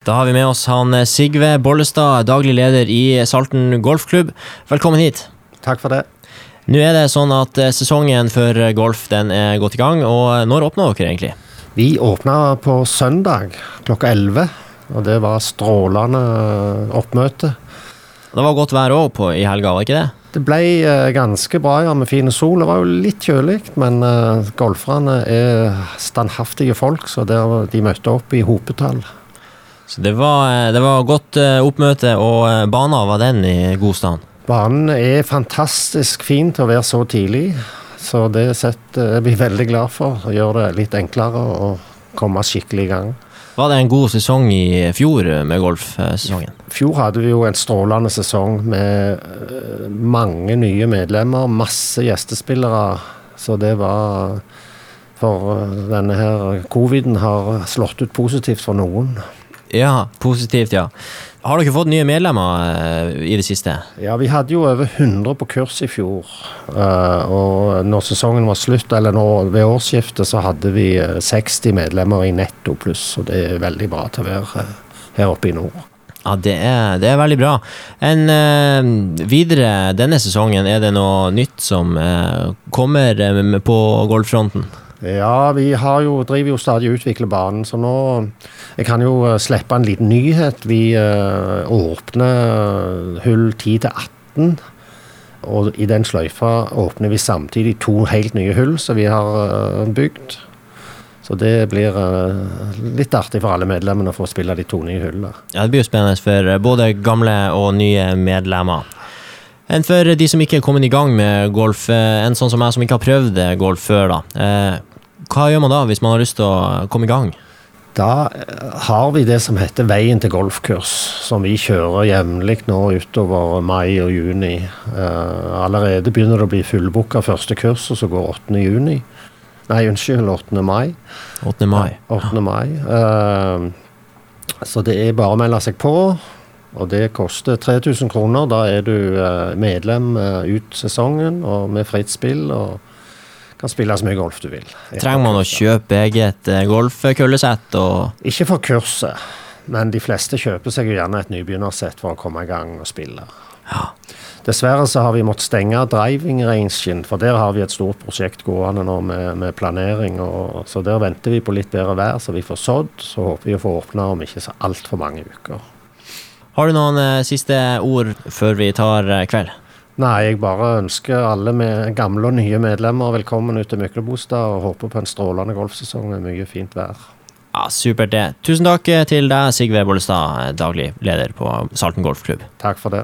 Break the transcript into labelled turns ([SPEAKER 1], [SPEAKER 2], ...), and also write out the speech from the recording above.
[SPEAKER 1] Da har vi med oss han eh, Sigve Bollestad, daglig leder i Salten golfklubb. Velkommen hit.
[SPEAKER 2] Takk for det.
[SPEAKER 1] Nå er det sånn at eh, sesongen for golf den er gått i gang, og når åpner dere egentlig?
[SPEAKER 2] Vi åpna på søndag klokka 11, og det var strålende oppmøte.
[SPEAKER 1] Det var godt vær òg i helga, var ikke det?
[SPEAKER 2] Det ble eh, ganske bra ja, med fin sol. Det var jo litt kjølig, men golferne er standhaftige folk, så de møtte opp i hopetall.
[SPEAKER 1] Så det var, eh, det var godt eh, oppmøte, og eh, banen var den i god stand?
[SPEAKER 2] Banen er fantastisk fin til å være så tidlig, så det setter jeg blir veldig glad for. å gjøre det litt enklere å komme skikkelig i gang.
[SPEAKER 1] Var det en god sesong i fjor med golfsesongen?
[SPEAKER 2] I fjor hadde vi jo en strålende sesong med mange nye medlemmer, masse gjestespillere. Så det var For denne her coviden har slått ut positivt for noen.
[SPEAKER 1] Ja, positivt, ja. Har dere fått nye medlemmer uh, i det siste?
[SPEAKER 2] Ja, vi hadde jo over 100 på kurs i fjor. Uh, og når sesongen var slutt, eller når, ved årsskiftet, så hadde vi 60 eh, medlemmer i netto pluss. Og det er veldig bra til å være her oppe i nord.
[SPEAKER 1] Ja, det er, det er veldig bra. En, uh, videre denne sesongen, er det noe nytt som kommer på golffronten?
[SPEAKER 2] Ja, vi jo, driver jo stadig og utvikler banen, så nå Jeg kan jo eh, slippe en liten nyhet. Vi uh, åpner hull 10 til 18. Og i den sløyfa åpner vi samtidig to helt nye hull som vi har bygd. Så det blir litt artig for alle medlemmene å få spille de to nye hullene.
[SPEAKER 1] Ja, det blir jo spennende for både gamle og nye medlemmer. Enn for de som ikke er kommet i gang med golf, en sånn som meg som ikke har prøvd golf før, da. Hva gjør man da, hvis man har lyst til å komme i gang?
[SPEAKER 2] Da eh, har vi det som heter Veien til golfkurs, som vi kjører jevnlig nå utover mai og juni. Uh, allerede begynner det å bli fullbooka første kurs, og så går 8. juni. Nei, unnskyld, 8. mai.
[SPEAKER 1] 8. mai.
[SPEAKER 2] Ja, 8. mai. Uh, så det er bare å melde seg på. Og det koster 3000 kroner. Da er du medlem ut sesongen og med fritt spill. og kan spille så mye golf du vil.
[SPEAKER 1] Trenger man å kjøpe eget golfkøllesett og
[SPEAKER 2] Ikke for kurset, men de fleste kjøper seg jo gjerne et nybegynnersett for å komme i gang og spille. Ja. Dessverre så har vi måttet stenge driving rangen, for der har vi et stort prosjekt gående nå med, med planering. Og, så der venter vi på litt bedre vær, så vi får sådd. Så håper vi å få åpna om ikke så altfor mange uker.
[SPEAKER 1] Har du noen eh, siste ord før vi tar eh, kveld?
[SPEAKER 2] Nei, jeg bare ønsker alle med gamle og nye medlemmer velkommen ut til Myklebostad og håper på en strålende golfsesong med mye fint vær.
[SPEAKER 1] Ja, Supert det. Tusen takk til deg, Sigve Bollestad, daglig leder på Salten golfklubb.
[SPEAKER 2] Takk for det.